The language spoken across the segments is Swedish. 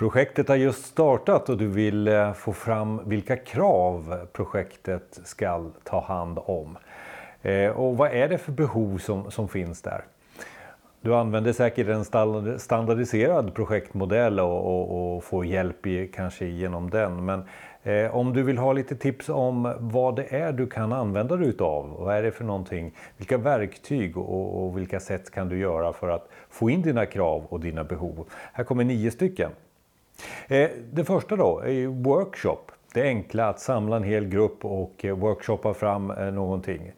Projektet har just startat och du vill eh, få fram vilka krav projektet ska ta hand om. Eh, och vad är det för behov som, som finns där? Du använder säkert en standardiserad projektmodell och, och, och får hjälp i, kanske genom den. Men eh, om du vill ha lite tips om vad det är du kan använda dig utav. Vad är det för någonting? Vilka verktyg och, och vilka sätt kan du göra för att få in dina krav och dina behov? Här kommer nio stycken. Eh, det första då är workshop. Det enkla att samla en hel grupp och eh, workshoppa fram eh, någonting.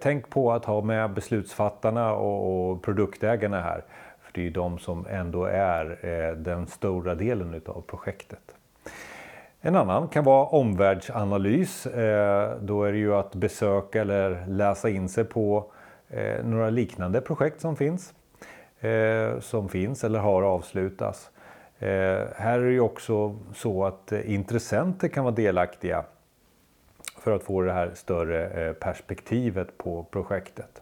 Tänk på att ha med beslutsfattarna och produktägarna här. För det är ju de som ändå är den stora delen av projektet. En annan kan vara omvärldsanalys. Då är det ju att besöka eller läsa in sig på några liknande projekt som finns. Som finns eller har avslutats. Eh, här är det ju också så att eh, intressenter kan vara delaktiga för att få det här större eh, perspektivet på projektet.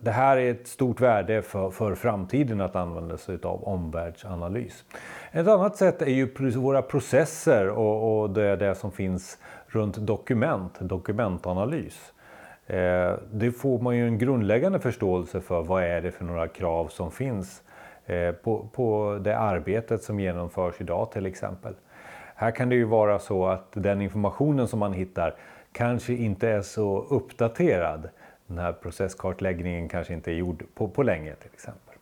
Det här är ett stort värde för, för framtiden att använda sig av omvärldsanalys. Ett annat sätt är ju våra processer och, och det, det som finns runt dokument, dokumentanalys. Det får man ju en grundläggande förståelse för vad är det för några krav som finns Eh, på, på det arbetet som genomförs idag till exempel. Här kan det ju vara så att den informationen som man hittar kanske inte är så uppdaterad. Den här processkartläggningen kanske inte är gjord på, på länge till exempel.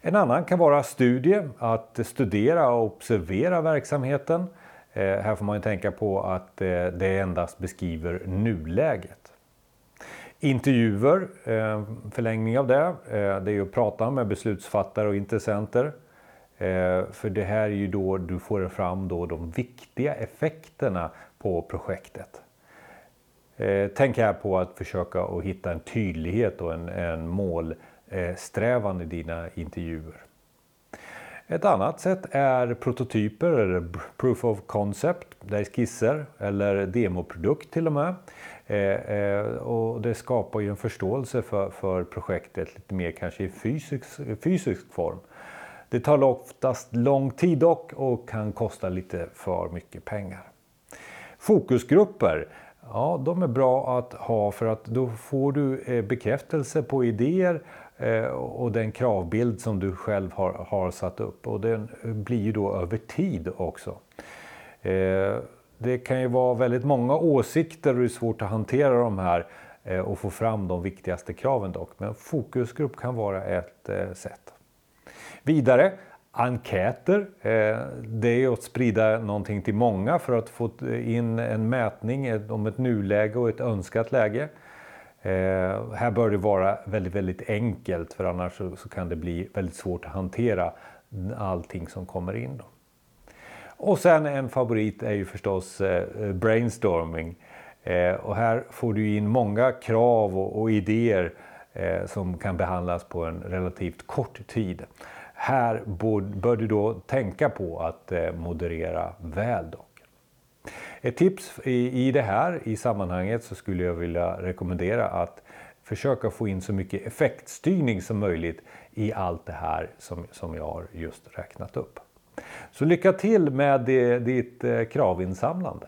En annan kan vara studie, att studera och observera verksamheten. Eh, här får man tänka på att eh, det endast beskriver nuläget. Intervjuer, eh, förlängning av det, eh, det är ju att prata med beslutsfattare och intressenter. Eh, för det här är ju då du får fram då de viktiga effekterna på projektet. Eh, tänk här på att försöka att hitta en tydlighet och en, en målsträvan i dina intervjuer. Ett annat sätt är prototyper eller proof of concept. Det är skisser eller demoprodukt till och med. Eh, eh, och det skapar ju en förståelse för, för projektet lite mer kanske i fysisk, fysisk form. Det tar oftast lång tid dock och kan kosta lite för mycket pengar. Fokusgrupper, ja de är bra att ha för att då får du eh, bekräftelse på idéer Eh, och den kravbild som du själv har, har satt upp och den blir ju då över tid också. Eh, det kan ju vara väldigt många åsikter och det är svårt att hantera de här eh, och få fram de viktigaste kraven dock. Men fokusgrupp kan vara ett eh, sätt. Vidare, enkäter. Eh, det är att sprida någonting till många för att få in en mätning om ett nuläge och ett önskat läge. Eh, här bör det vara väldigt, väldigt enkelt för annars så kan det bli väldigt svårt att hantera allting som kommer in. Då. Och sen en favorit är ju förstås eh, brainstorming. Eh, och här får du in många krav och, och idéer eh, som kan behandlas på en relativt kort tid. Här bör du då tänka på att eh, moderera väl dock. Ett tips i, i det här i sammanhanget så skulle jag vilja rekommendera att försöka få in så mycket effektstyrning som möjligt i allt det här som, som jag har just räknat upp. Så lycka till med ditt eh, kravinsamlande.